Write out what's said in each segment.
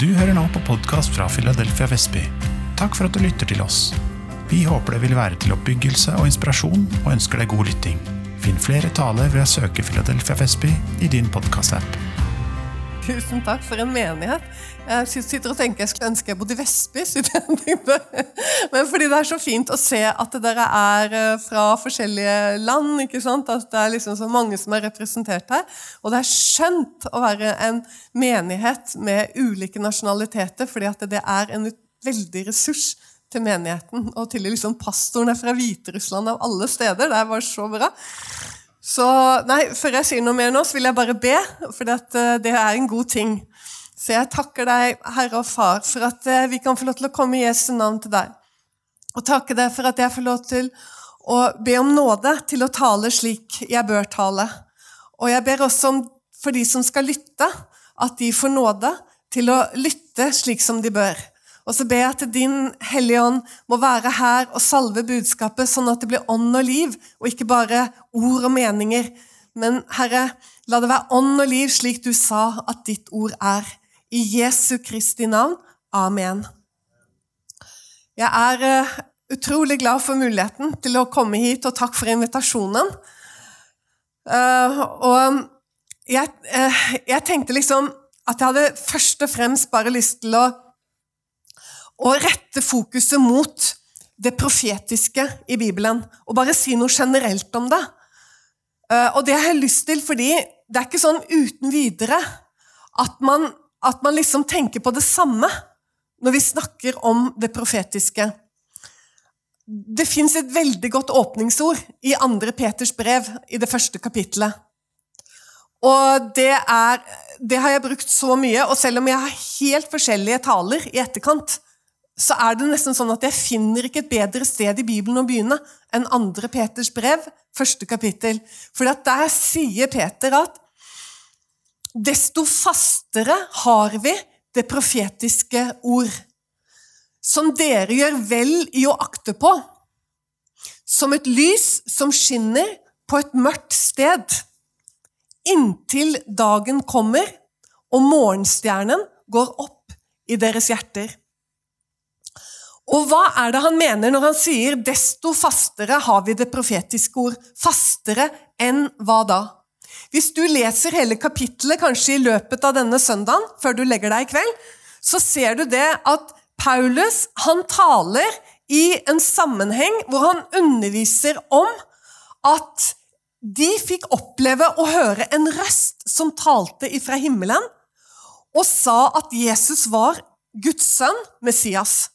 Du hører nå på podkast fra Philadelphia Vestby. Takk for at du lytter til oss. Vi håper det vil være til oppbyggelse og inspirasjon, og ønsker deg god lytting. Finn flere taler ved å søke Philadelphia Vestby i din podkast-app. Tusen takk for en menighet. Jeg sitter og tenker jeg skulle ønske jeg bodde i Vestby. Men fordi det er så fint å se at dere er eh, fra forskjellige land. ikke sant? At det er liksom så mange som er representert her. Og det er skjønt å være en menighet med ulike nasjonaliteter, fordi at det er en veldig ressurs til menigheten. Og til liksom pastoren er fra Hviterussland av alle steder. Det er bare så bra. Så nei, Før jeg sier noe mer nå, så vil jeg bare be, for eh, det er en god ting. Så jeg takker deg, Herre og Far, for at eh, vi kan få lov til å komme i Jesu navn til deg. Og takke deg for at jeg får lov til å be om nåde til å tale slik jeg bør tale. Og jeg ber også om, for de som skal lytte, at de får nåde til å lytte slik som de bør. Og så ber jeg at din Hellige Ånd må være her og salve budskapet, sånn at det blir ånd og liv, og ikke bare ord og meninger. Men Herre, la det være ånd og liv, slik du sa at ditt ord er. I Jesu Kristi navn. Amen. Jeg er uh, utrolig glad for muligheten til å komme hit, og takk for invitasjonen. Uh, og jeg, uh, jeg tenkte liksom at jeg hadde først og fremst bare lyst til å å rette fokuset mot det profetiske i Bibelen, og bare si noe generelt om det. Eh, og det har jeg lyst til fordi det er ikke sånn uten videre at man, at man liksom tenker på det samme når vi snakker om det profetiske. Det fins et veldig godt åpningsord i andre Peters brev, i det første kapittelet. Og det, er, det har jeg brukt så mye, og selv om jeg har helt forskjellige taler i etterkant, så er det nesten sånn at jeg finner ikke et bedre sted i Bibelen å begynne enn andre Peters brev, første kapittel. For der sier Peter at desto fastere har vi det profetiske ord, som dere gjør vel i å akte på, som et lys som skinner på et mørkt sted, inntil dagen kommer og morgenstjernen går opp i deres hjerter. Og hva er det han mener når han sier 'desto fastere har vi det profetiske ord'? Fastere enn hva da? Hvis du leser hele kapittelet kanskje i løpet av denne søndagen, før du legger deg i kveld, så ser du det at Paulus han taler i en sammenheng hvor han underviser om at de fikk oppleve å høre en røst som talte ifra himmelen, og sa at Jesus var Guds sønn, Messias.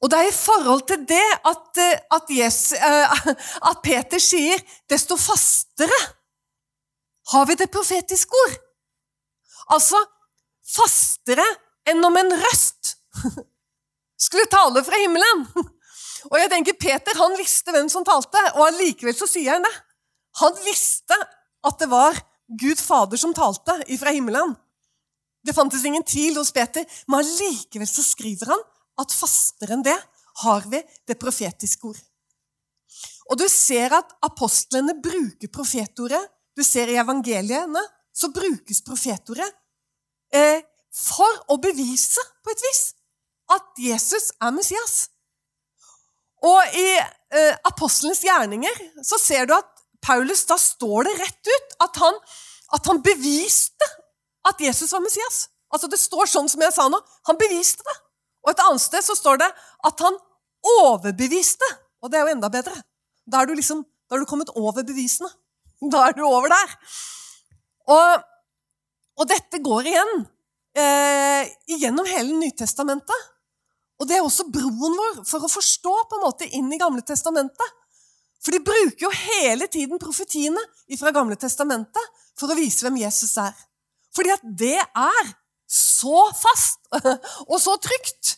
Og det er i forhold til det at, eh, at, Jesus, eh, at Peter sier desto fastere har vi det profetiske ord. Altså fastere enn om en røst skulle tale fra himmelen. Og jeg tenker, Peter han visste hvem som talte, og allikevel så sier han det. Han visste at det var Gud Fader som talte ifra himmelen. Det fantes ingen tvil hos Peter, men allikevel så skriver han at fastere enn det har vi det profetiske ord. Og du ser at apostlene bruker profetordet. Du ser i evangeliene så brukes profetordet eh, for å bevise, på et vis, at Jesus er Messias. Og i eh, apostlenes gjerninger så ser du at Paulus, da står det rett ut at han, at han beviste at Jesus var Messias. Altså Det står sånn som jeg sa nå. Han beviste det. Og et annet sted så står det at han overbeviste. Og det er jo enda bedre. Da er du liksom, da er du kommet over bevisene. Da er du over der. Og, og dette går igjen eh, gjennom hele Nytestamentet. Og det er også broen vår for å forstå på en måte inn i Gamle Testamentet. For de bruker jo hele tiden profetiene fra Gamle Testamentet for å vise hvem Jesus er. Fordi at det er så fast og så trygt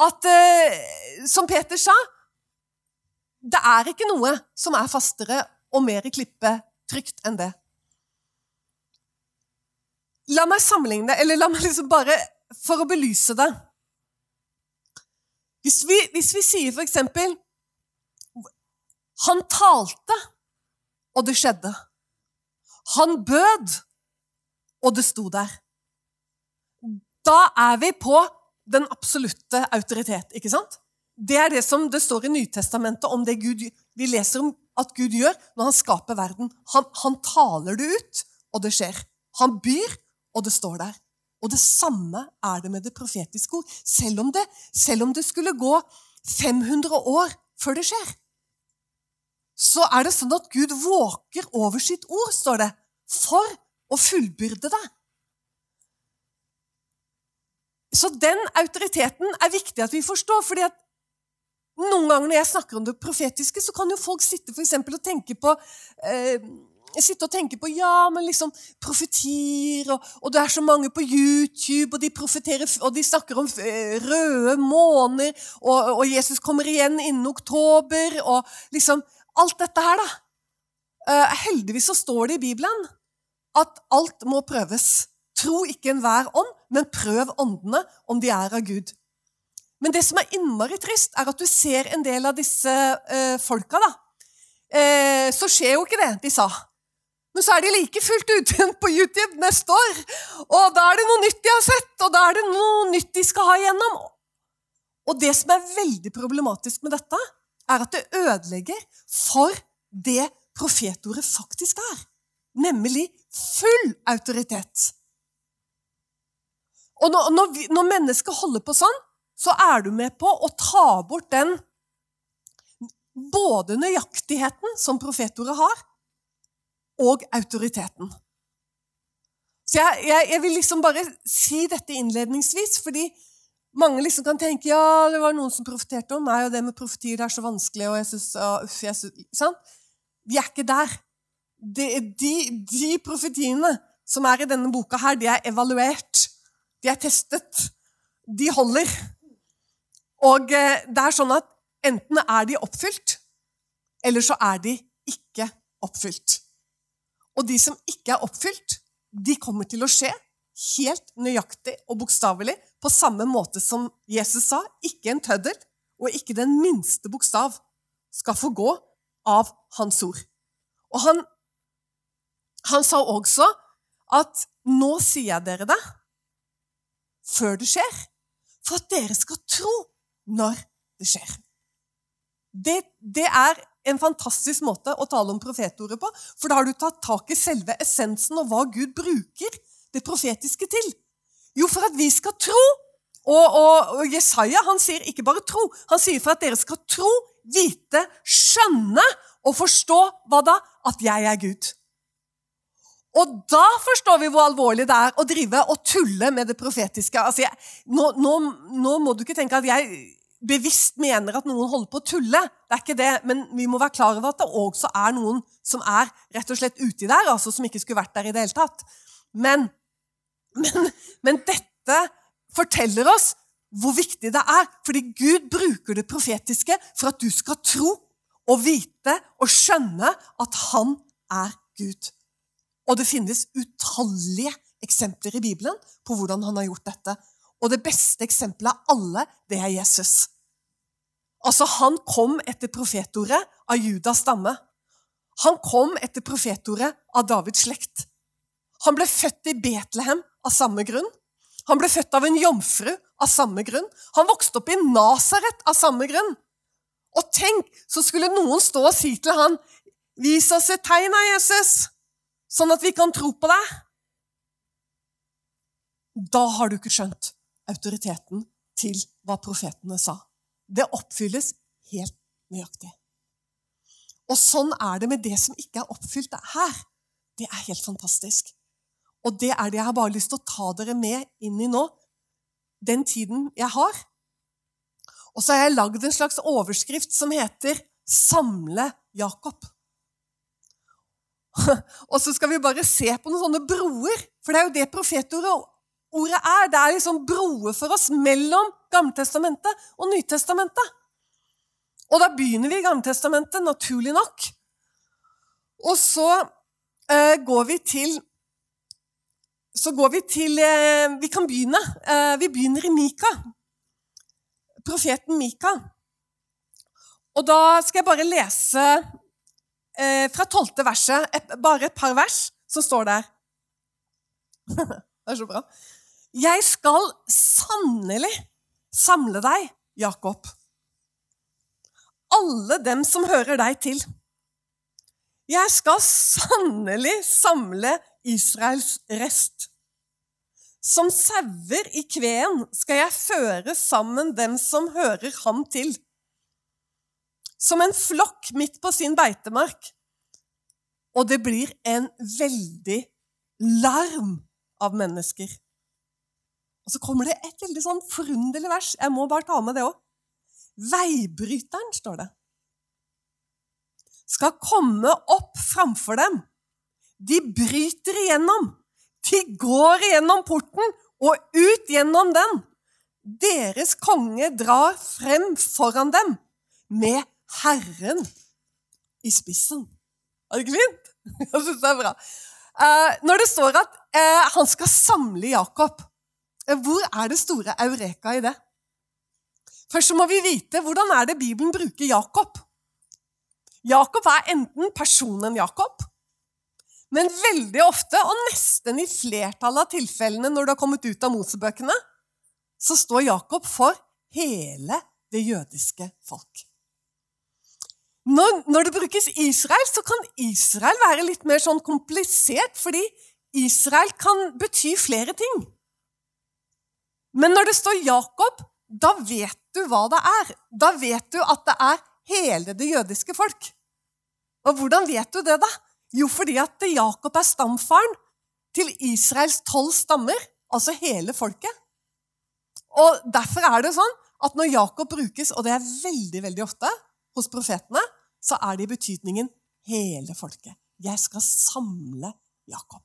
at, eh, som Peter sa Det er ikke noe som er fastere og mer klippetrygt enn det. La meg sammenligne eller la meg liksom bare For å belyse det Hvis vi, hvis vi sier eksempel Han talte, og det skjedde. Han bød, og det sto der. Da er vi på den absolutte autoritet, ikke sant? Det er det som det står i Nytestamentet om det Gud, vi leser om at Gud gjør når han skaper verden. Han, han taler det ut, og det skjer. Han byr, og det står der. Og det samme er det med det profetiske ord. Selv om det, selv om det skulle gå 500 år før det skjer, så er det sånn at Gud våker over sitt ord, står det, for å fullbyrde det. Så den autoriteten er viktig at vi forstår. fordi at noen ganger når jeg snakker om det profetiske, så kan jo folk sitte for eksempel, og tenke på eh, sitte og tenke på ja, men liksom profetier, og, og, det er så mange på YouTube, og de profeterer, og de snakker om eh, røde måner, og, og Jesus kommer igjen innen oktober, og liksom Alt dette her, da. Uh, heldigvis så står det i Bibelen at alt må prøves. Tro ikke enhver ånd, men prøv åndene om de er av Gud. Men det som er innmari trist, er at du ser en del av disse eh, folka. da. Eh, så skjer jo ikke det de sa. Men så er de like fullt ute på YouTube neste år. Og da er det noe nytt de har sett, og da er det noe nytt de skal ha igjennom. Og det som er veldig problematisk med dette, er at det ødelegger for det profetordet faktisk er. Nemlig full autoritet. Og når, når, vi, når mennesket holder på sånn, så er du med på å ta bort den både nøyaktigheten som profetordet har, og autoriteten. Så jeg, jeg, jeg, vil liksom bare si dette innledningsvis, fordi mange liksom kan tenke ja, det var noen som profeterte om meg, og det med profetier det er så vanskelig. og jeg synes, uh, jeg synes, sant? Vi er ikke der. De, de, de, profetiene som er i denne boka, her, de er evaluert. De er testet. De holder. Og uh, det er sånn at enten er de oppfylt, eller så er de ikke oppfylt. Og de som ikke er oppfylt, de kommer til å skje helt nøyaktig og bokstavelig på samme måte som Jesus sa. Ikke en tøddel, og ikke den minste bokstav skal få gå av hans ord. Og han, han sa også at 'nå sier jeg dere det før det skjer', for at dere skal tro når det skjer. Det, det er en fantastisk måte å tale om profetordet på, for da har du tatt tak i selve essensen og hva Gud bruker det profetiske til. Jo, for at vi skal tro. Og, og, og Jesaja han sier ikke bare tro, han sier for at dere skal tro, vite, skjønne og forstå hva da? At jeg er Gud. Og da forstår vi hvor alvorlig det er å drive og tulle med det profetiske. Altså, jeg, nå, nå, nå, må du ikke tenke at jeg bevisst mener at noen holder på å tulle. Det er ikke det, Men vi må være klar over at det også er noen som er rett og slett uti der, altså som ikke skulle vært der i det hele tatt. Men men, men dette forteller oss hvor viktig det er, fordi Gud bruker det profetiske for at du skal tro og vite og skjønne at han er Gud. Og det finnes utallige eksempler i Bibelen på hvordan han har gjort dette. Og det beste eksempelet av alle, det er Jesus. Altså, Han kom etter profetordet av Judas stamme. Han kom etter profetordet av Davids slekt. Han ble født i Betlehem av samme grunn. Han ble født av en jomfru av samme grunn. Han vokste opp i Nasaret av samme grunn. Og tenk, så skulle noen stå og si til han, 'Vis oss et tegn av Jesus, sånn at vi kan tro på deg.' Da har du ikke skjønt autoriteten til hva profetene sa. Det oppfylles helt nøyaktig. Og sånn er det med det som ikke er oppfylt her. Det er helt fantastisk. Og det er det jeg har bare lyst til å ta dere med inn i nå. Den tiden jeg har. Og så har jeg lagd en slags overskrift som heter 'Samle Jakob'. og så skal vi bare se på noen sånne broer, for det er jo det profetordet er. Det er liksom broer for oss mellom Gammeltestamentet og Nytestamentet. Og da begynner vi i Gammeltestamentet, naturlig nok. Og så eh, går vi til så går vi til eh, Vi kan begynne. Eh, vi begynner i Mika. Profeten Mika. Og da skal jeg bare lese eh, fra tolvte verset, bare et par vers som står der. Det er så bra. Jeg skal sannelig samle deg, Jakob. Alle dem som hører deg til. Jeg skal sannelig samle Israels rest. Som sauer i kveen skal jeg føre sammen dem som hører ham til. Som en flokk midt på sin beitemark. Og det blir en veldig larm av mennesker. Og så kommer det et veldig sånn forunderlig vers. Jeg må bare ta med det òg. Veibryteren, står det, skal komme opp framfor dem. De bryter igjennom. De går igjennom porten og ut gjennom den. Deres konge drar frem foran dem med Herren i spissen. Er det ikke fint? Jeg syns det er bra. Eh, når det står at eh, han skal samle Jakob, eh, hvor er det store eureka i det? Først så må vi vite hvordan er det Bibelen bruker Jakob. Jakob er enten personen Jakob, men veldig ofte, og nesten i flertallet av tilfellene når du har kommet ut av Mosebøkene, så står Jakob for hele det jødiske folk. Når, når, det brukes Israel, så kan Israel være litt mer sånn komplisert, fordi Israel kan bety flere ting. Men når det står Jakob, da vet du hva det er. Da vet du at det er hele det jødiske folk. Og hvordan vet du det, da? Jo, fordi at Jakob er stamfaren til Israels tolv stammer, altså hele folket. Og Derfor er det sånn at når Jakob brukes, og det er veldig veldig ofte hos profetene, så er det i betydningen hele folket. Jeg skal samle Jakob.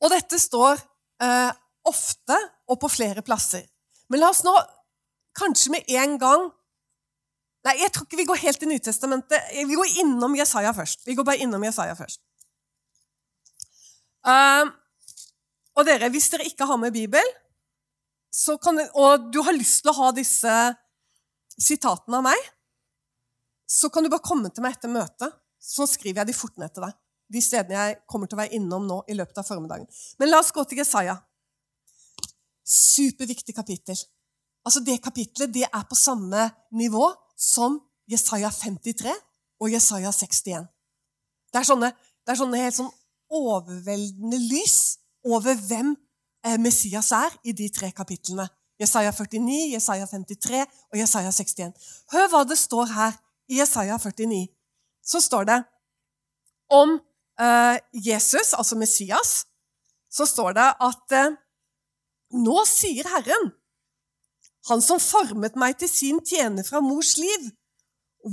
Og dette står eh, ofte og på flere plasser. Men la oss nå kanskje med en gang Nei, jeg tror ikke vi går helt til Nytestamentet. Vi går innom Jesaja først. Vi går bare innom Jesaja først. Uh, og dere, hvis dere ikke har med Bibel, kan, og du har lyst til å ha disse sitatene av meg, så kan du bare komme til meg etter møtet, så skriver jeg de fort ned til deg. De stedene jeg kommer til å være innom nå i løpet av formiddagen. Men la oss gå til Jesaja. Superviktig kapittel. Altså Det kapitlet det er på samme nivå som Jesaja 53 og Jesaja 61. Det er sånne, det er sånne helt sånn overveldende lys over hvem eh, Messias er i de tre kapitlene. Jesaja 49, Jesaja 53 og Jesaja 61. Hør hva det står her i Jesaja 49. Så står det om eh, Jesus, altså Messias, så står det at eh, nå sier Herren, han som formet meg til sin tjener fra mors liv.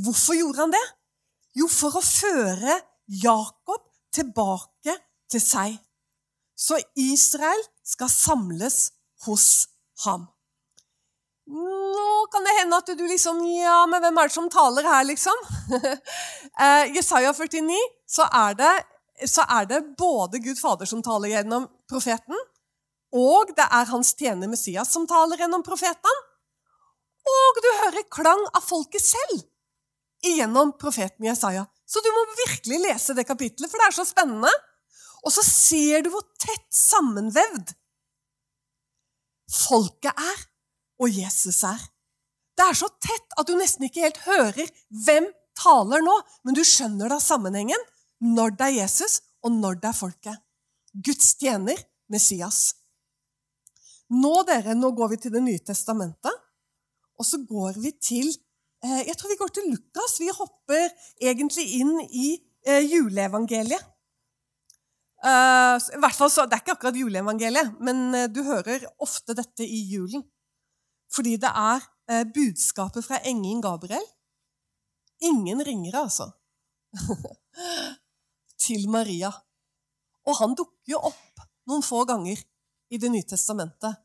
Hvorfor gjorde han det? Jo, for å føre Jakob tilbake til seg. Så Israel skal samles hos ham. Nå kan det hende at du liksom Ja, men hvem er det som taler her, liksom? eh, Jesaja 49, så er, det, så er det både Gud Fader som taler gjennom profeten, og det er hans tjener Messias som taler gjennom profeten. Og du hører klang av folket selv igjennom profeten Jesaja. Så du må virkelig lese det kapitlet, for det er så spennende. Og så ser du hvor tett sammenvevd folket er, og Jesus er. Det er så tett at du nesten ikke helt hører hvem taler nå, men du skjønner da sammenhengen når det er Jesus, og når det er folket. Guds tjener, Messias. Nå, dere, nå går vi til Det nye testamentet, og så går vi til eh, Jeg tror vi går til Lukas. Vi hopper egentlig inn i eh, juleevangeliet. Uh, i hvert fall Det er ikke akkurat juleevangeliet, men du hører ofte dette i julen. Fordi det er uh, budskapet fra engelen Gabriel. Ingen ringer, altså. til Maria. Og han dukker jo opp noen få ganger i Det nye testamentet.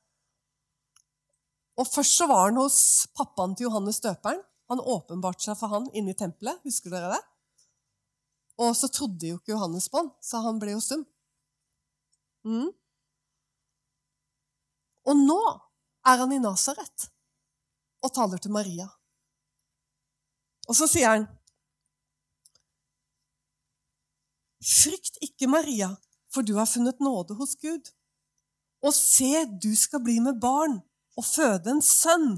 Og Først så var han hos pappaen til Johannes døperen. Han åpenbarte seg for han inne i tempelet. Husker dere det? Og så trodde jo ikke Johannes på han, så han ble jo stum. Mm. Og nå er han i Nasaret og taler til Maria. Og så sier han Frykt ikke, Maria, for du har funnet nåde hos Gud. Og se, du skal bli med barn og føde en sønn,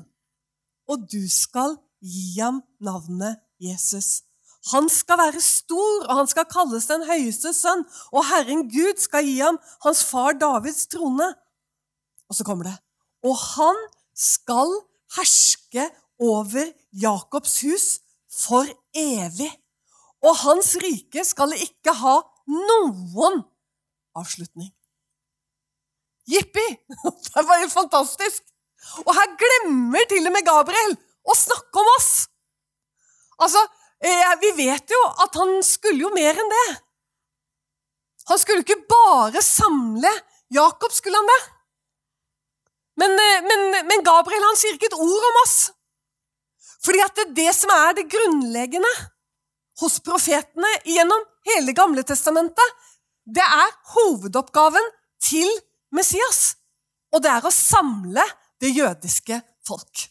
og du skal gi ham navnet Jesus. Han skal være stor, og han skal kalles den høyeste sønn, og Herren Gud skal gi ham hans far Davids trone. Og så kommer det. Og han skal herske over Jakobs hus for evig. Og hans rike skal ikke ha noen avslutning. Jippi! Det var jo fantastisk! Og her glemmer til og med Gabriel å snakke om oss! Altså, eh, vi vet jo at han skulle jo mer enn det. Han skulle ikke bare samle Jakob, skulle han det? Men, eh, men, men Gabriel han sier ikke et ord om oss. Fordi at det, er det som er det grunnleggende hos profetene gjennom hele Gamle testamentet, det er hovedoppgaven til Messias. Og det er å samle det jødiske folk.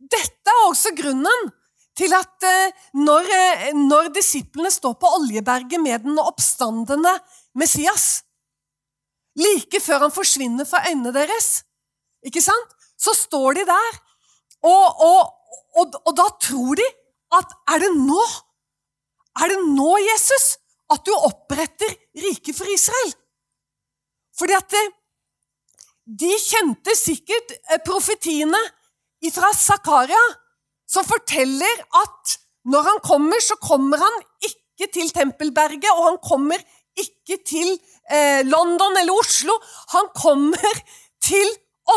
Dette er også grunnen til at eh, når, eh, når disiplene står på Oljeberget med den oppstandende Messias, like før han forsvinner fra øynene deres, ikke sant? så står de der, og, og, og, og da tror de at er det nå? Er det nå, Jesus, at du oppretter riket for Israel? Fordi at eh, de kjente sikkert profetiene fra Zakaria som forteller at når han kommer, så kommer han ikke til Tempelberget, og han kommer ikke til eh, London eller Oslo. Han kommer til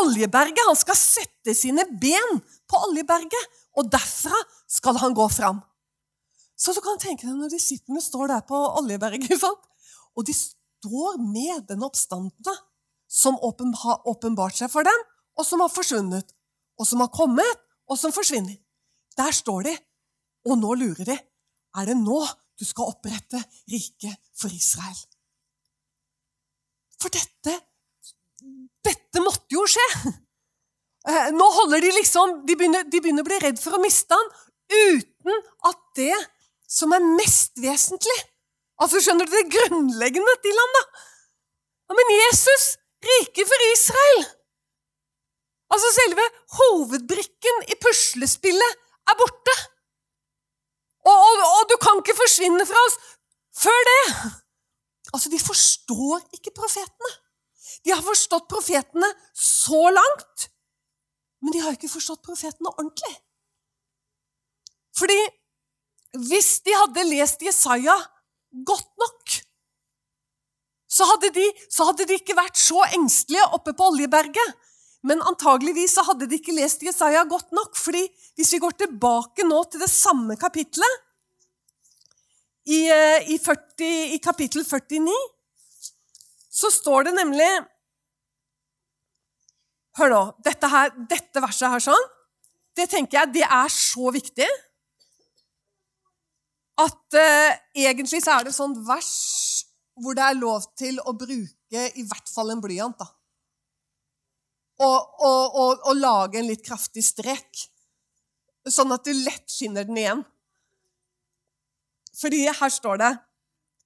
Oljeberget. Han skal sette sine ben på Oljeberget, og derfra skal han gå fram. Så du kan tenke deg når disiplene står der på Oljeberget, og de står med den oppstandende som har åpenbart seg for dem, og som har forsvunnet, og som har kommet, og som forsvinner. Der står de, og nå lurer de. Er det nå du skal opprette riket for Israel? For dette Dette måtte jo skje! Eh, nå holder de liksom de begynner, de begynner å bli redd for å miste han, uten at det som er mest vesentlig Altså, skjønner du det grunnleggende til ham, da? Ja, men Jesus, riket for Israel Altså selve hovedbrikken i puslespillet er borte. Og, og, og, du kan ikke forsvinne fra oss før det. Altså, De forstår ikke profetene. De har forstått profetene så langt, men de har ikke forstått profetene ordentlig. Fordi hvis de hadde lest Jesaja godt nok, så hadde, de, så hadde de ikke vært så engstelige oppe på Oljeberget. Men antageligvis så hadde de ikke lest Jesaja godt nok. fordi hvis vi går tilbake nå til det samme kapitlet, i, eh, i, 40, i kapittel 49, så står det nemlig Hør nå. Dette, her, dette verset her sånn, det tenker jeg det er så viktig at uh, egentlig så er det sånn vers hvor det er lov til å bruke i hvert fall en blyant. da og, og, og, og lage en litt kraftig strek, sånn at du lett finner den igjen. Fordi her står det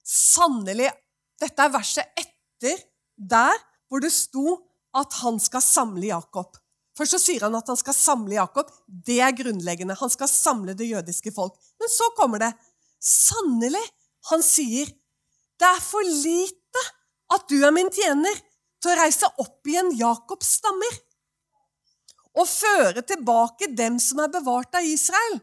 sannelig Dette er verset etter der hvor det sto at han skal samle Jakob. Først så sier han at han skal samle Jakob. Det er grunnleggende. Han skal samle det jødiske folk. Men så kommer det sannelig. Han sier, 'Det er for lite at du er min tjener, til å reise opp igjen Jakobs stammer og føre tilbake dem som er bevart av Israel.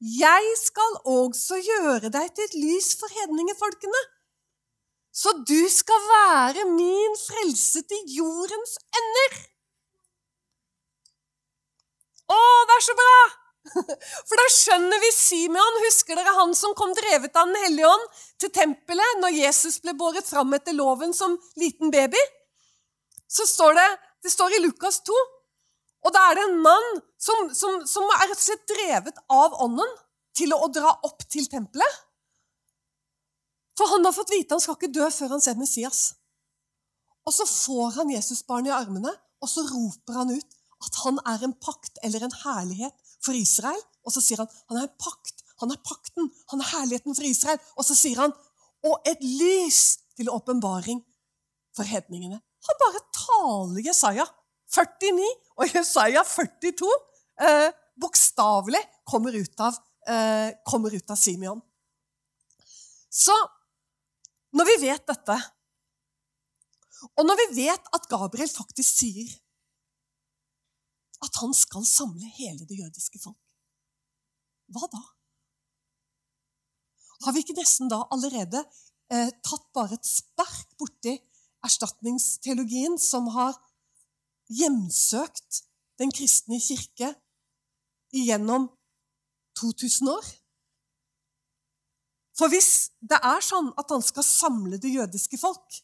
Jeg skal også gjøre deg til et lys for hedningefolkene, så du skal være min frelse til jordens ender. Å, det er så bra! For da skjønner vi Simeon. Husker dere han som kom drevet av Den hellige ånd til tempelet når Jesus ble båret fram etter loven som liten baby? Så står det Det står i Lukas 2. Og da er det en mann som, som, som er drevet av ånden til å dra opp til tempelet. For han har fått vite han skal ikke dø før han ser Messias. Og så får han Jesusbarnet i armene, og så roper han ut at han er en pakt eller en herlighet for Israel. Og så sier han han er en pakt. Han er pakten. Han er herligheten for Israel. Og så sier han og et lys til åpenbaring for hedningene. Han bare taler Jesaja 49 og Jesaja 42 eh, bokstavelig kommer ut av, eh, kommer ut av Simeon. Så når vi vet dette, og når vi vet at Gabriel faktisk sier at han skal samle hele det jødiske folk, hva da? Har vi ikke nesten da allerede eh, tatt bare et spark borti erstatningsteologien som har hjemsøkt den kristne kirke gjennom 2000 år? For hvis det er sånn at han skal samle det jødiske folk,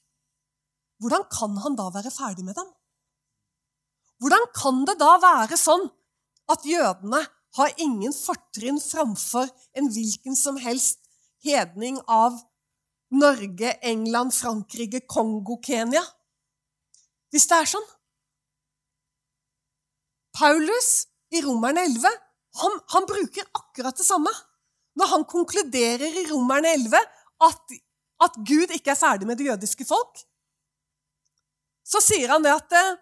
hvordan kan han da være ferdig med dem? Hvordan kan det da være sånn at jødene har ingen fortrinn framfor en hvilken som helst hedning av Norge, England, Frankrike, Kongo, Kenya? Hvis det er sånn. Paulus i Romerne 11 han, han bruker akkurat det samme. Når han konkluderer i Romerne 11 at, at Gud ikke er ferdig med det jødiske folk, så sier han det at eh,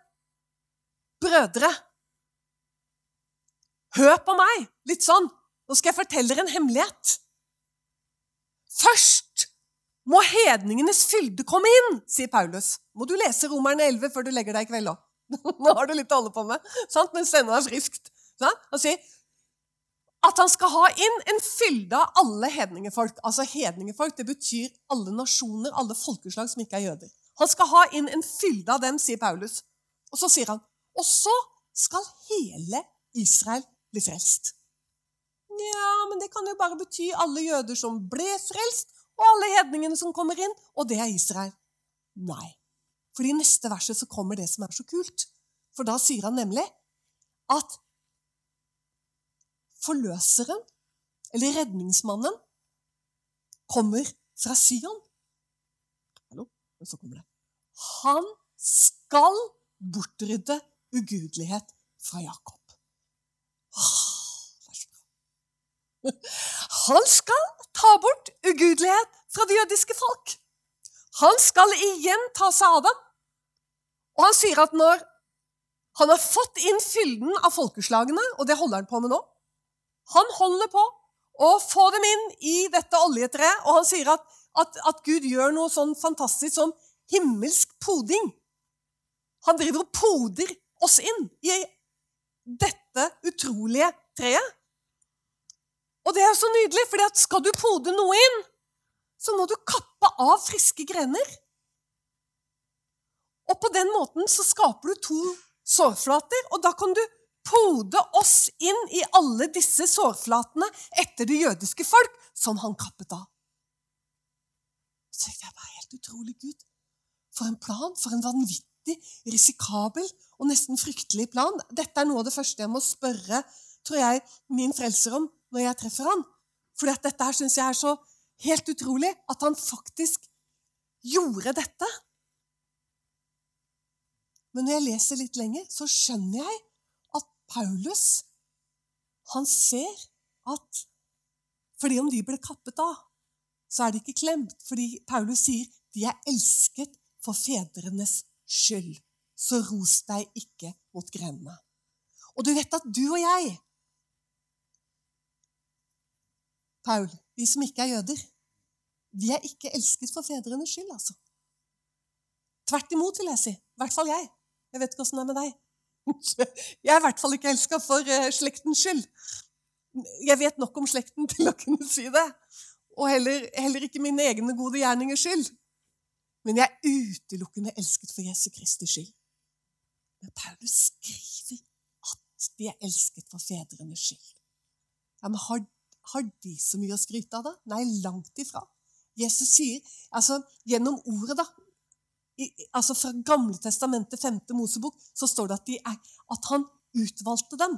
Brødre, hør på meg! Litt sånn. Nå skal jeg fortelle dere en hemmelighet. Først må hedningenes fylde komme inn, sier Paulus. Må du lese Romerne 11 før du legger deg i kveld òg. Nå har du litt å holde på med, sant? mens ennå er friskt. Han sier at han skal ha inn en fylde av alle hedningefolk. Altså hedningefolk, Det betyr alle nasjoner, alle folkeslag som ikke er jøder. Han skal ha inn en fylde av dem, sier Paulus. Og så sier han og så skal hele Israel bli frelst. Ja, men det kan jo bare bety alle jøder som ble frelst, og alle hedningene som kommer inn, og det er Israel. Nei. For i neste verset så kommer det som er så kult. For da sier han nemlig at forløseren, eller redningsmannen, kommer fra Sion. Hallo? Og så kommer det. Han skal bortrydde ugudelighet fra Jakob. Han skal ta bort ugudelighet fra det jødiske folk. Han skal igjen ta seg av dem. Og han sier at når han har fått inn fylden av folkeslagene, og det holder han på med nå Han holder på å få dem inn i dette oljetreet, og han sier at, at, at Gud gjør noe sånn fantastisk som himmelsk poding. Han driver og poder oss inn i dette utrolige treet. Og det er så nydelig, for skal du pode noe inn, så må du kappe av friske grener. Og på den måten så skaper du to sårflater, og da kan du pode oss inn i alle disse sårflatene etter det jødiske folk, som han kappet av. Så tenkte jeg bare helt utrolig, Gud. For en plan, for en vanvittig, risikabel og nesten fryktelig plan. Dette er noe av det første jeg må spørre tror jeg, min frelser om når jeg treffer han. For dette her syns jeg er så helt utrolig at han faktisk gjorde dette. Men når jeg leser litt lenger, så skjønner jeg Paulus han ser at fordi om de ble kappet av, så er de ikke klemt. Fordi Paulus sier de er elsket for fedrenes skyld så ros deg ikke mot grenene. Og du vet at du og jeg, Paul, vi som ikke er jøder, vi er ikke elsket for fedrenes skyld, altså. Tvert imot, vil jeg si. I hvert fall jeg. Jeg vet ikke åssen det er med deg. Jeg er i hvert fall ikke elska for uh, slektens skyld. Jeg vet nok om slekten til å kunne si det. Og heller, heller ikke mine egne gode gjerningers skyld. Men jeg er utelukkende elsket for Jesu Kristi skyld. Men Paulus skriver at de er elsket for fedrenes skyld. Ja, men har, har de så mye å skryte av, da? Nei, langt ifra. Jesus sier altså gjennom ordet, da altså Fra Gamle testamentet, femte Mosebok, så står det at, de er, at han utvalgte dem.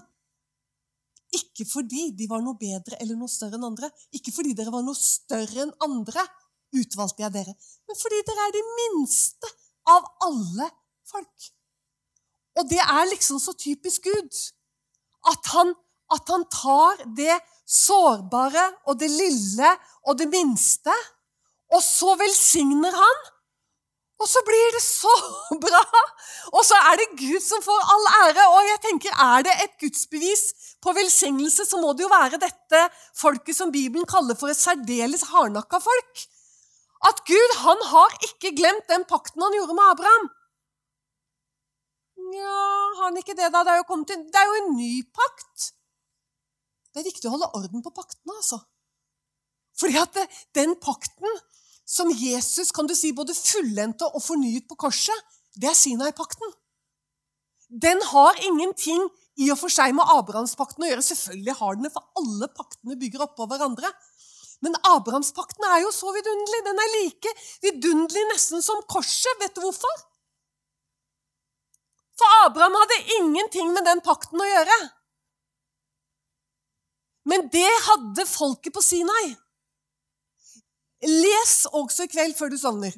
Ikke fordi de var noe bedre eller noe større enn andre. Ikke fordi dere var noe større enn andre, utvalgte jeg dere. Men fordi dere er de minste av alle folk. Og det er liksom så typisk Gud. At han, at han tar det sårbare og det lille og det minste, og så velsigner han. Og så blir det så bra! Og så er det Gud som får all ære. Og jeg tenker, er det et gudsbevis på velsignelse, så må det jo være dette folket som Bibelen kaller for et særdeles hardnakka folk. At Gud han har ikke glemt den pakten han gjorde med Abraham. Ja, har han ikke det, da? Det er jo, til, det er jo en ny pakt. Det er viktig å holde orden på paktene, altså. Fordi at det, den pakten som Jesus kan du si, både fullendte og fornyet på korset, det er Sinai-pakten. Den har ingenting i og for seg med Abrahamspakten å gjøre. Selvfølgelig har den det, for alle paktene bygger oppå hverandre. Men Abrahamspakten er jo så vidunderlig. Den er like vidunderlig nesten som korset. Vet du hvorfor? For Abraham hadde ingenting med den pakten å gjøre. Men det hadde folket på Sinai. Les også i kveld før du sovner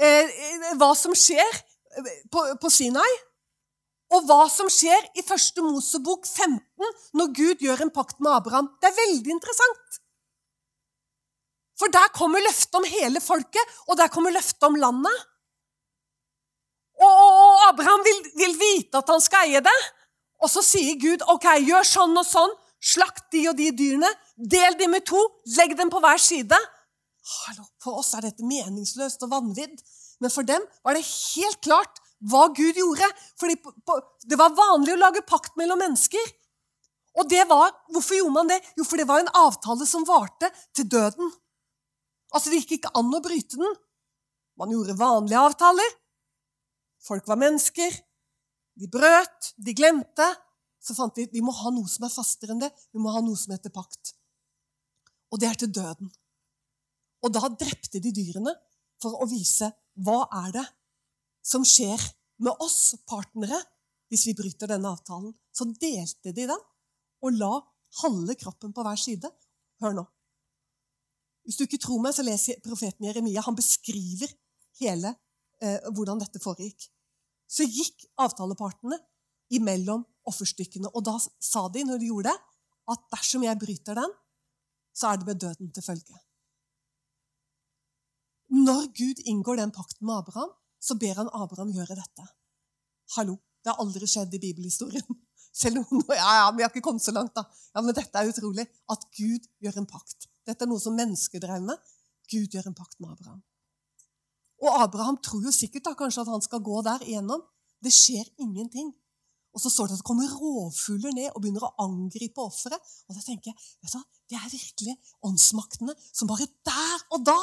eh, hva som skjer på, på Sinai, og hva som skjer i første Mosebok 15 når Gud gjør en pakt med Abraham. Det er veldig interessant. For der kommer løftet om hele folket, og der kommer løftet om landet. Og Abraham vil, vil, vite at han skal eie det. Og så sier Gud ok, gjør sånn og sånn. Slakt de og de dyrene. Del dem i to. Legg dem på hver side. Hallo, For oss er dette meningsløst og vanvidd. Men for dem var det helt klart hva Gud gjorde. Fordi det var vanlig å lage pakt mellom mennesker. Og det var, Hvorfor gjorde man det? Jo, for det var en avtale som varte til døden. Altså, Det gikk ikke an å bryte den. Man gjorde vanlige avtaler. Folk var mennesker. De brøt, de glemte. Så fant vi vi må ha noe som er fastere enn det. Vi må ha noe som heter pakt. Og det er til døden. Og da drepte de dyrene for å vise hva er det som skjer med oss partnere hvis vi bryter denne avtalen. Så delte de den og la halve kroppen på hver side. Hør nå. Hvis du ikke tror meg, så les profeten Jeremia. Han beskriver hele eh, hvordan dette foregikk. Så gikk avtalepartene imellom offerstykkene. Og da sa de, når de gjorde det, at dersom jeg bryter den, så er det med døden til følge. Når Gud inngår den pakten med Abraham, så ber han Abraham gjøre dette. Hallo, det har aldri skjedd i bibelhistorien. Selv om ja, ja, vi har ikke kommet så langt, da. Ja, Men dette er utrolig. At Gud gjør en pakt. Dette er noe som mennesker drev med. Gud gjør en pakt med Abraham. Og Abraham tror jo sikkert da kanskje at han skal gå der igjennom. Det skjer ingenting. Og så står det at det kommer rovfugler ned og begynner å angripe offeret. Og da tenker jeg, vet du, Det er virkelig åndsmaktene som bare der og da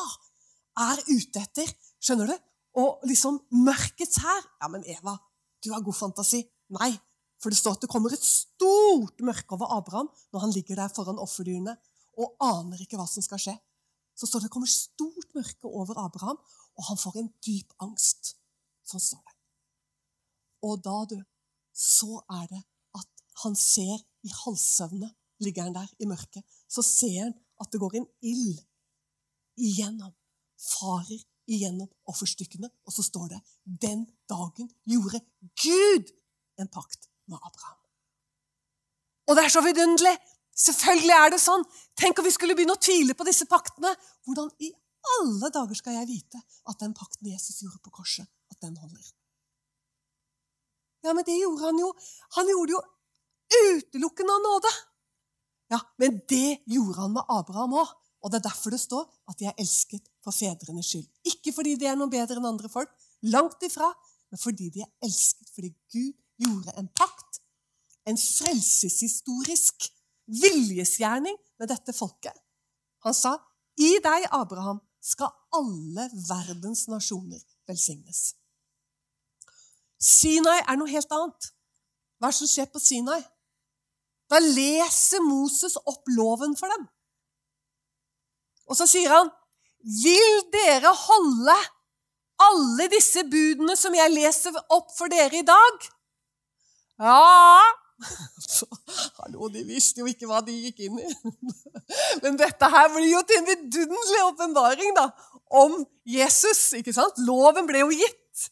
er ute etter. Skjønner du? Og liksom mørkets hær. Ja, men Eva, du har god fantasi. Nei, for det står at det kommer et stort mørke over Abraham når han ligger der foran offerdyrene og aner ikke hva som skal skje. Så står det at det kommer stort mørke over Abraham, og han får en dyp angst. Sånn står det. Og da, du, så er det at han ser i halvsøvne, ligger han der i mørket, så ser han at det går en ild igjennom farer igjennom offerstykkene, og så står det den dagen gjorde Gud en pakt med Abraham. Og det er så vidunderlig! Selvfølgelig er det sånn. Tenk om vi skulle begynne å tvile på disse paktene. Hvordan i alle dager skal jeg vite at den pakten Jesus gjorde på korset, at den holder? Ja, men det gjorde han jo. Han gjorde jo utelukkende av nåde. Ja, men det gjorde han med Abraham òg. Og Det er derfor det står at de er elsket for fedrenes skyld. Ikke fordi de er noe bedre enn andre folk, langt ifra, men fordi de er elsket fordi Gud gjorde en pakt, en frelseshistorisk viljesgjerning med dette folket. Han sa, 'I deg, Abraham, skal alle verdens nasjoner velsignes'. Sinai er noe helt annet. Hva er det som skjer på Sinai? Da leser Moses opp loven for dem. Og så sier han, 'Vil dere holde alle disse budene som jeg leser opp for dere i dag?' Ja Hallo, de visste jo ikke hva de gikk inn i. Men dette her blir jo til en vidunderlig åpenbaring da, om Jesus. ikke sant? Loven ble jo gitt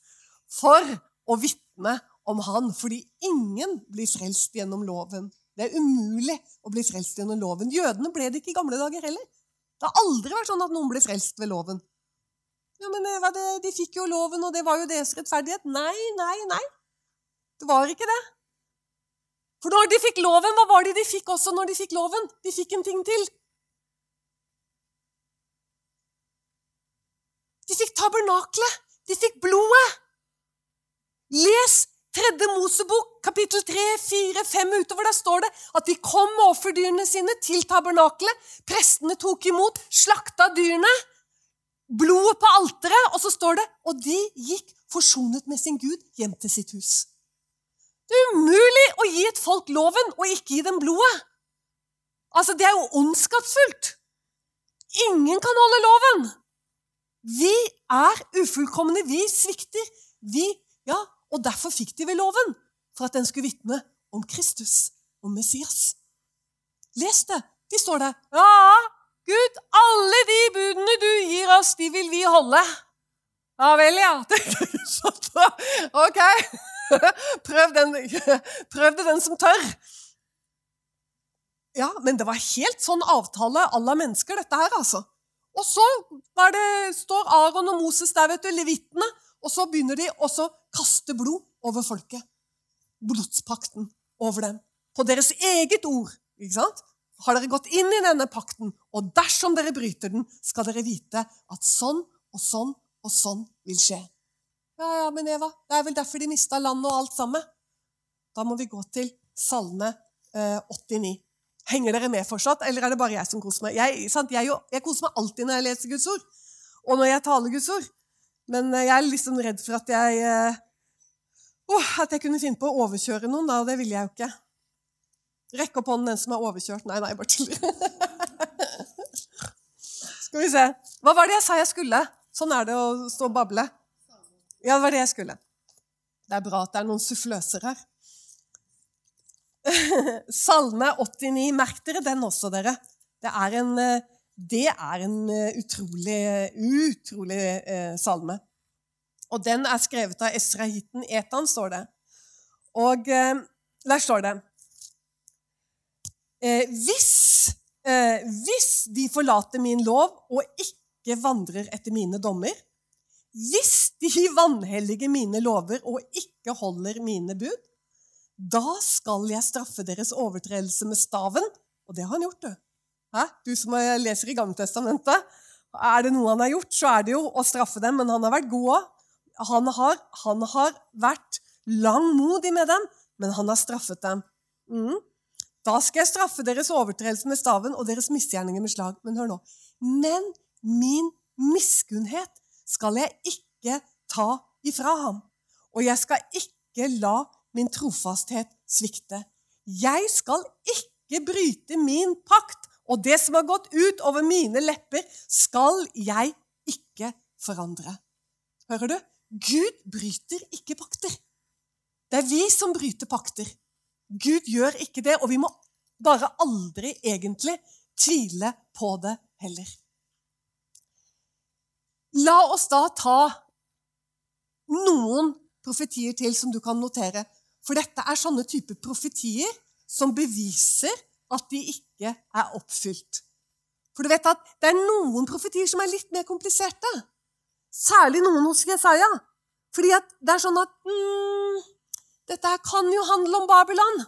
for å vitne om han, fordi ingen blir frelst gjennom loven. Det er umulig å bli frelst gjennom loven. Jødene ble det ikke i gamle dager heller. Det har aldri vært sånn at noen ble frelst ved loven. Ja, men Eva, det, De fikk jo loven, og det var jo deres rettferdighet. Nei, nei, nei. Det var ikke det. For når de fikk loven, hva var det de fikk også når de fikk loven? De fikk en ting til. De fikk tabernaklet. De fikk blodet. Les Tredje Mosebok, kapittel 3, 4, 5 utover. Der står det at de kom med offerdyrene sine til tabernaklet. Prestene tok imot, slakta dyrene. Blodet på alteret. Og så står det og de gikk forsonet med sin Gud hjem til sitt hus. Det er umulig å gi et folk loven og ikke gi dem blodet. Altså, Det er jo ondskapsfullt. Ingen kan holde loven. Vi er ufullkomne. Vi svikter. Vi, ja, Og derfor fikk de vel loven. For at den skulle vitne om Kristus, om Messias. Les det. De står der. Ja, Gud, alle de budene du gir oss, de vil vi holde. Ja vel, ja. Ok. Prøv, den, prøv det, den som tør. Ja, men det var helt sånn avtale à la mennesker, dette her, altså. Og så det, står Aron og Moses der, vet du, levittene, og så begynner de å kaste blod over folket. Blodspakten over dem. På deres eget ord. ikke sant? Har dere gått inn i denne pakten, og dersom dere bryter den, skal dere vite at sånn og sånn og sånn vil skje. Ja, ja, men Eva, det er vel derfor de mista landet og alt sammen. Da må vi gå til Salme eh, 89. Henger dere med fortsatt, eller er det bare jeg som koser meg? Jeg, jeg, jeg, koser meg alltid når jeg leser Guds ord, og når jeg taler Guds ord. Men eh, jeg er liksom redd for at jeg oh, At jeg kunne finne på å overkjøre noen. Da, det ville jeg jo ikke. Rekk opp hånden, den som er overkjørt. Nei, nei, bare tuller. Skal vi se. Hva var det jeg sa jeg skulle? Sånn er det å stå og bable. Ja, det var det jeg skulle. Det er bra at det er noen suffløser her. Salme 89. Merk dere den også, dere. Det er en, eh, det er en eh, utrolig, utrolig eh, salme. Og den er skrevet av Esrahiten Etan, står det. Og eh, der står det eh, hvis, eh, hvis de forlater min lov og ikke vandrer etter mine dommer, hvis de vanhelliger mine lover og ikke holder mine bud, da skal jeg straffe deres overtredelse med staven. Og det har han gjort, du. Hæ? Du som leser i Gammeltestamentet. Er det noe han har gjort, så er det jo å straffe dem, men han har vært god òg. Han, han, har vært langmodig med dem, men han har straffet dem. Mm. Da skal jeg straffe deres overtredelse med staven og deres misgjerninger med slag. Men hør nå. Men min miskunnhet skal jeg ikke ta ifra ham. Og jeg skal ikke la min trofasthet svikte. Jeg skal ikke bryte min pakt, og det som har gått ut over mine lepper, skal jeg ikke forandre. Hører du? Gud bryter ikke pakter. Det er vi som bryter pakter. Gud gjør ikke det, og vi må bare aldri egentlig tvile på det heller. La oss da ta noen profetier til som du kan notere. For dette er sånne typer profetier som beviser at de ikke er oppfylt. For du vet at det er noen profetier som er litt mer kompliserte. Særlig noen hos Jesaja. Fordi det er sånn at mm, Dette her kan jo handle om Babylon.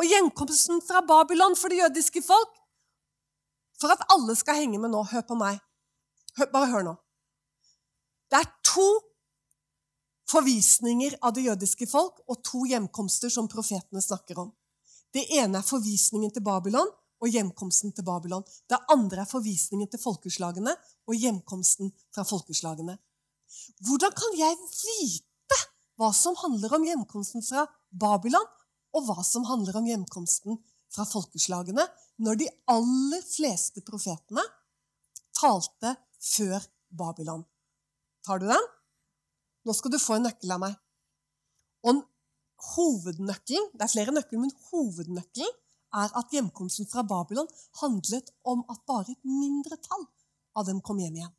Og gjenkomsten fra Babylon for det jødiske folk. For at alle skal henge med nå, hør på meg. Hør, bare hør nå. Det er to forvisninger av det jødiske folk og to hjemkomster som profetene snakker om. Det ene er forvisningen til Babylon og hjemkomsten til Babylon. Det andre er forvisningen til folkeslagene og hjemkomsten fra folkeslagene. Hvordan kan jeg vite hva som handler om hjemkomsten fra Babylon, og hva som handler om hjemkomsten fra folkeslagene, når de aller fleste profetene talte før Babylon? Tar du den? Nå skal du få en nøkkel av meg. Og hovednøkkelen Det er flere nøkler, men hovednøkkelen er at hjemkomsten fra Babylon handlet om at bare et mindretall av dem kom hjem igjen.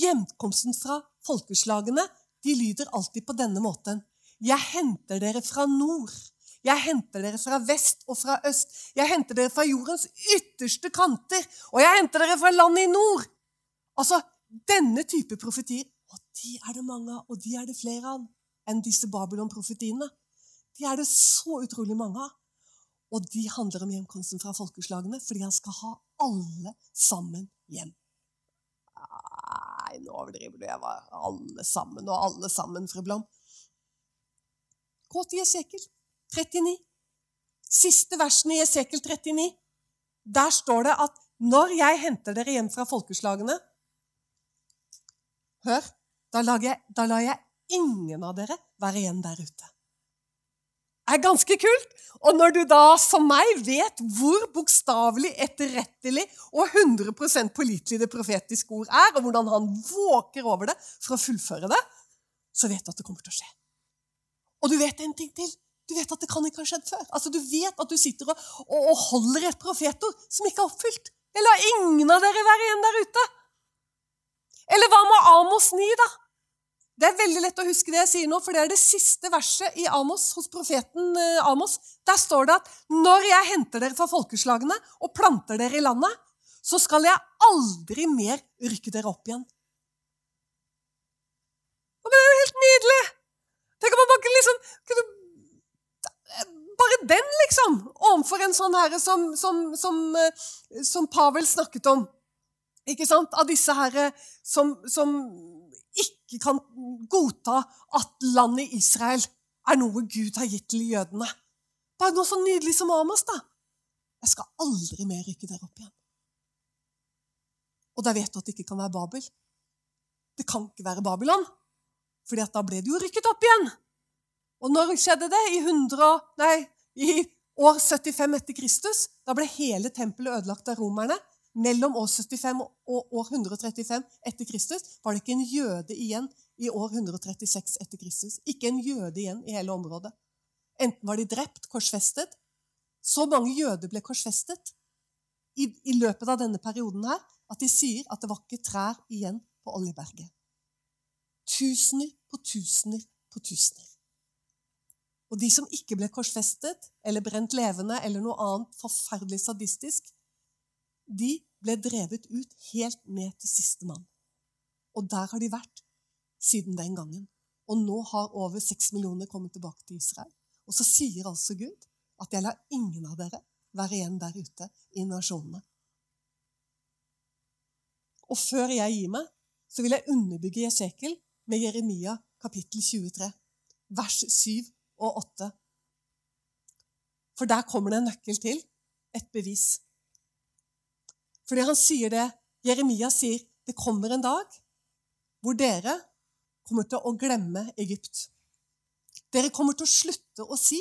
Hjemkomsten fra folkeslagene de lyder alltid på denne måten. Jeg henter dere fra nord. Jeg henter dere fra vest og fra øst. Jeg henter dere fra jordens ytterste kanter. Og jeg henter dere fra landet i nord. Altså, denne type profetier Og de er det mange av, og de er det flere av enn disse Babylon-profetiene. De er det så utrolig mange av. Og de handler om hjemkomsten fra folkeslagene, fordi han skal ha alle sammen hjem. Nei, nå overdriver du. Jeg var alle sammen og alle sammen, fru Blom. Gå til Jesekel 39. Siste versen i Jesekel 39. Der står det at når jeg henter dere hjem fra folkeslagene Hør, da jeg, da lar jeg ingen av dere være igjen der ute. Er ganske kult. Og når du da, som meg, vet hvor bokstavelig, etterrettelig og 100 pålitelig det profetiske ord er, og hvordan han våker over det for å fullføre det, så vet du at det kommer til å skje. Og du vet en ting til. Du vet at det kan ikke ha skjedd før. Altså, Du vet at du sitter og, og, og holder et profetord som ikke er oppfylt. Jeg lar ingen av dere være igjen der ute. Eller hva med Amos 9, da? Det er veldig lett å huske det jeg sier nå, for det er det siste verset i Amos, hos profeten eh, Amos. Der står det at når jeg henter dere fra folkeslagene og planter dere i landet, så skal jeg aldri mer rykke dere opp igjen. Og det er jo helt nydelig! Tenk om man bare liksom kunne Bare den, liksom! Overfor en sånn herre som, som, som, eh, som Pavel snakket om. Ikke sant? Av disse herre som, som ikke kan godta at landet Israel er noe Gud har gitt til jødene. Bare noe så nydelig som Amos, da. Jeg skal aldri mer rykke der opp igjen. Og da vet du at det ikke kan være Babel. Det kan ikke være Babylon, fordi da ble det jo rykket opp igjen. Og når skjedde det? I, 100, nei, i år 75 etter Kristus. Da ble hele tempelet ødelagt av romerne mellom år 75 og år 135 etter Kristus var det ikke en jøde igjen i år 136 etter Kristus. Ikke en jøde igjen i hele området. Enten var de drept, korsfestet Så mange jøder ble korsfestet i, i løpet av denne perioden her at de sier at det var ikke trær igjen på Oljeberget. Tusener på tusener på tusener. Og de som ikke ble korsfestet eller brent levende eller noe annet forferdelig sadistisk, de ble drevet ut helt ned til siste mann. Og der har de vært siden den gangen. Og nå har over seks millioner kommet tilbake til Israel. Og så sier altså Gud at jeg lar ingen av dere være igjen der ute i nasjonene. Og før jeg gir meg, så vil jeg underbygge Jesekel med Jeremia kapittel 23, vers 7 og 8. For der kommer det en nøkkel til, et bevis. Fordi han sier det Jeremia sier det kommer en dag hvor dere kommer til å glemme Egypt. Dere kommer til å slutte å si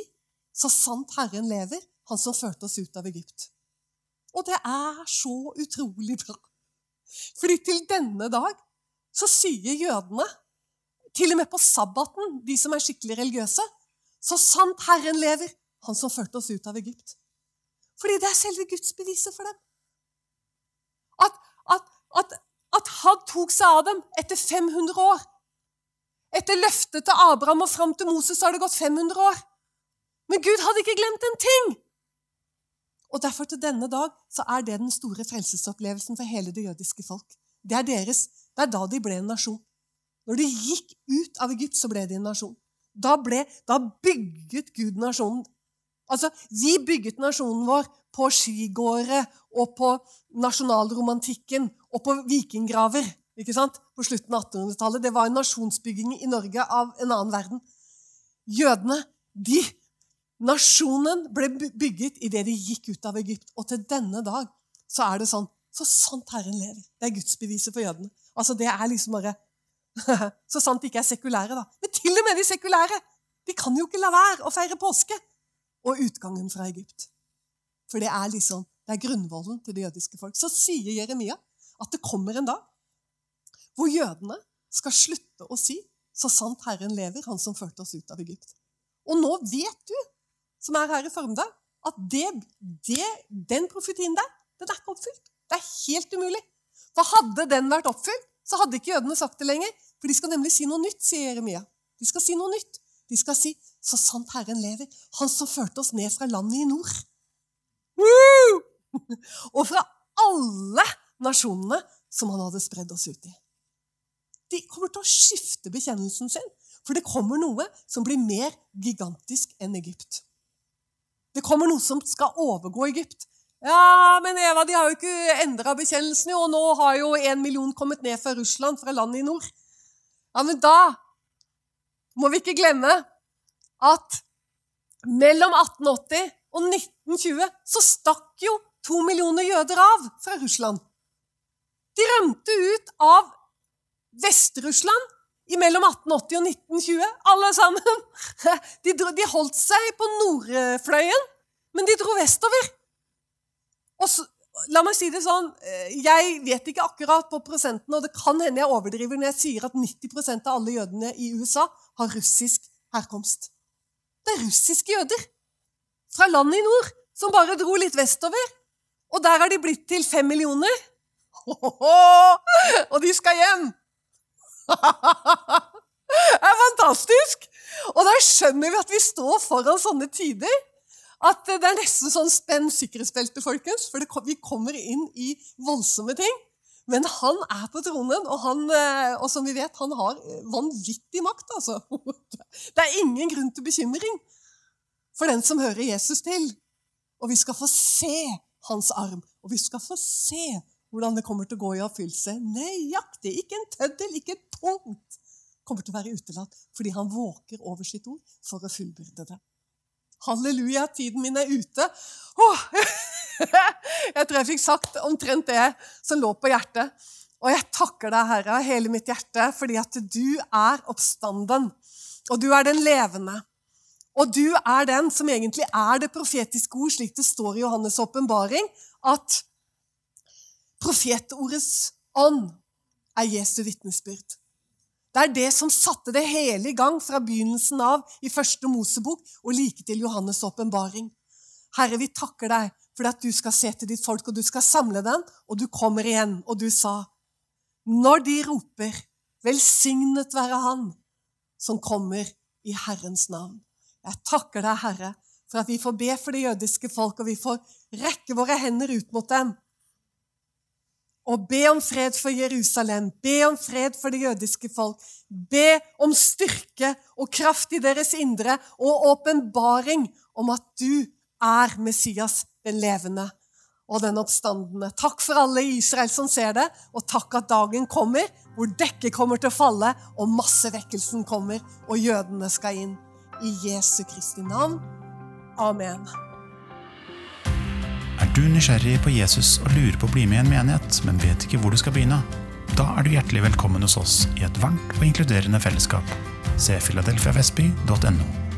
'Så sant Herren lever, Han som førte oss ut av Egypt'. Og det er så utrolig bra. Fordi til denne dag så sier jødene, til og med på sabbaten, de som er skikkelig religiøse, 'Så sant Herren lever, Han som førte oss ut av Egypt'. Fordi det er selve Guds beviset for dem at, at, at, at han tok seg av dem etter 500 år. Etter løftet til Abraham og fram til Moses har det gått 500 år. Men Gud hadde ikke glemt en ting! Og Derfor til denne dag så er det den store frelsesopplevelsen for hele det jødiske folk. Det er deres. Det er da de ble en nasjon. Når de gikk ut av Egypt, så ble de en nasjon. Da, ble, da bygget Gud nasjonen. Altså, Vi bygget nasjonen vår på skigårder og på nasjonalromantikken og på vikinggraver ikke sant? på slutten av 1800-tallet. Det var en nasjonsbygging i Norge av en annen verden. Jødene, de Nasjonen ble bygget idet de gikk ut av Egypt. Og til denne dag så er det sånn Så sant Herren lever. Det er gudsbeviset for jødene. Altså, Det er liksom bare Så sant de ikke er sekulære, da. Men til og med de sekulære! De kan jo ikke la være å feire påske og utgangen fra Egypt. For det er liksom, det er grunnvollen til det jødiske folk. Så sier Jeremia at det kommer en dag hvor jødene skal slutte å si 'Så sant Herren lever, Han som førte oss ut av Egypt'. Og nå vet du, som er her i formiddag, at det, det, den profetien der, den er ikke oppfylt. Det er helt umulig. For hadde den vært oppfylt, så hadde ikke jødene sagt det lenger. For de skal nemlig si noe nytt, sier Jeremia. De skal si noe nytt. De skal si 'Så sant Herren lever, Han som førte oss ned fra landet i nord'. Og fra alle nasjonene som han hadde spredd oss ut i. De kommer til å skifte bekjennelsen sin. For det kommer noe som blir mer gigantisk enn Egypt. Det kommer noe som skal overgå Egypt. Ja, men Eva, de har jo ikke endra bekjennelsen, og nå har jo en million kommet ned fra Russland, fra landet i nord. Ja, men da må vi ikke glemme at mellom 1880 og 1920 så stakk jo to millioner jøder av fra Russland. De rømte ut av Vest-Russland mellom 1880 og 1920, alle sammen. De, dro, de holdt seg på nordfløyen, men de dro vestover. Så, la meg si det sånn, eh, Jeg vet ikke akkurat på prosenten, og det kan hende jeg overdriver når jeg sier at 90% av alle jødene i USA har russisk herkomst. Det er russiske jøder fra landet i nord som bare dro litt vestover. Og der har de blitt til fem millioner. Og de skal hjem! Det er fantastisk! Og da skjønner vi at vi står foran sånne tider. At det er nesten sånn spenn sikkerhetsbeltet, folkens. For vi kommer inn i voldsomme ting. Men han er på tronen, og, han, eh, og som vi vet, han har vanvittig makt. altså. Det er ingen grunn til bekymring for den som hører Jesus til. Og vi skal få se hans arm, og vi skal få se hvordan det kommer til å gå i oppfyllelse. Nøyaktig. Ikke en tøddel, ikke et punkt kommer til å være utelatt fordi han våker over sitt ord for å fullbyrde det. Halleluja, tiden min er ute. Åh, jeg tror jeg fikk sagt omtrent det som lå på hjertet. Og jeg takker deg, Herre, av hele mitt hjerte, fordi at du er oppstanden. Og du er den levende. Og du er den som egentlig er det profetiske ord, slik det står i Johannes' åpenbaring, at profetordets ånd er Jesu vitnesbyrd. Det er det som satte det hele i gang fra begynnelsen av i første Mosebok og like til Johannes' åpenbaring. Herre, vi takker deg for at du skal se til ditt folk, og du skal samle den, og du kommer igjen. Og du sa, når de roper, velsignet være Han som kommer i Herrens navn. Jeg takker deg, Herre, for at vi får be for det jødiske folk, og vi får rekke våre hender ut mot dem og be om fred for Jerusalem, be om fred for det jødiske folk. Be om styrke og kraft i deres indre og åpenbaring om at du er Messias, den levende og den oppstandende. Takk for alle i Israel som ser det, og takk at dagen kommer hvor dekket kommer til å falle, og massevekkelsen kommer, og jødene skal inn. I Jesu Kristi navn. Amen. Er du nysgjerrig på Jesus og lurer på å bli med i en menighet, men vet ikke hvor du skal begynne? Da er du hjertelig velkommen hos oss i et varmt og inkluderende fellesskap. Se filadelfiavestby.no.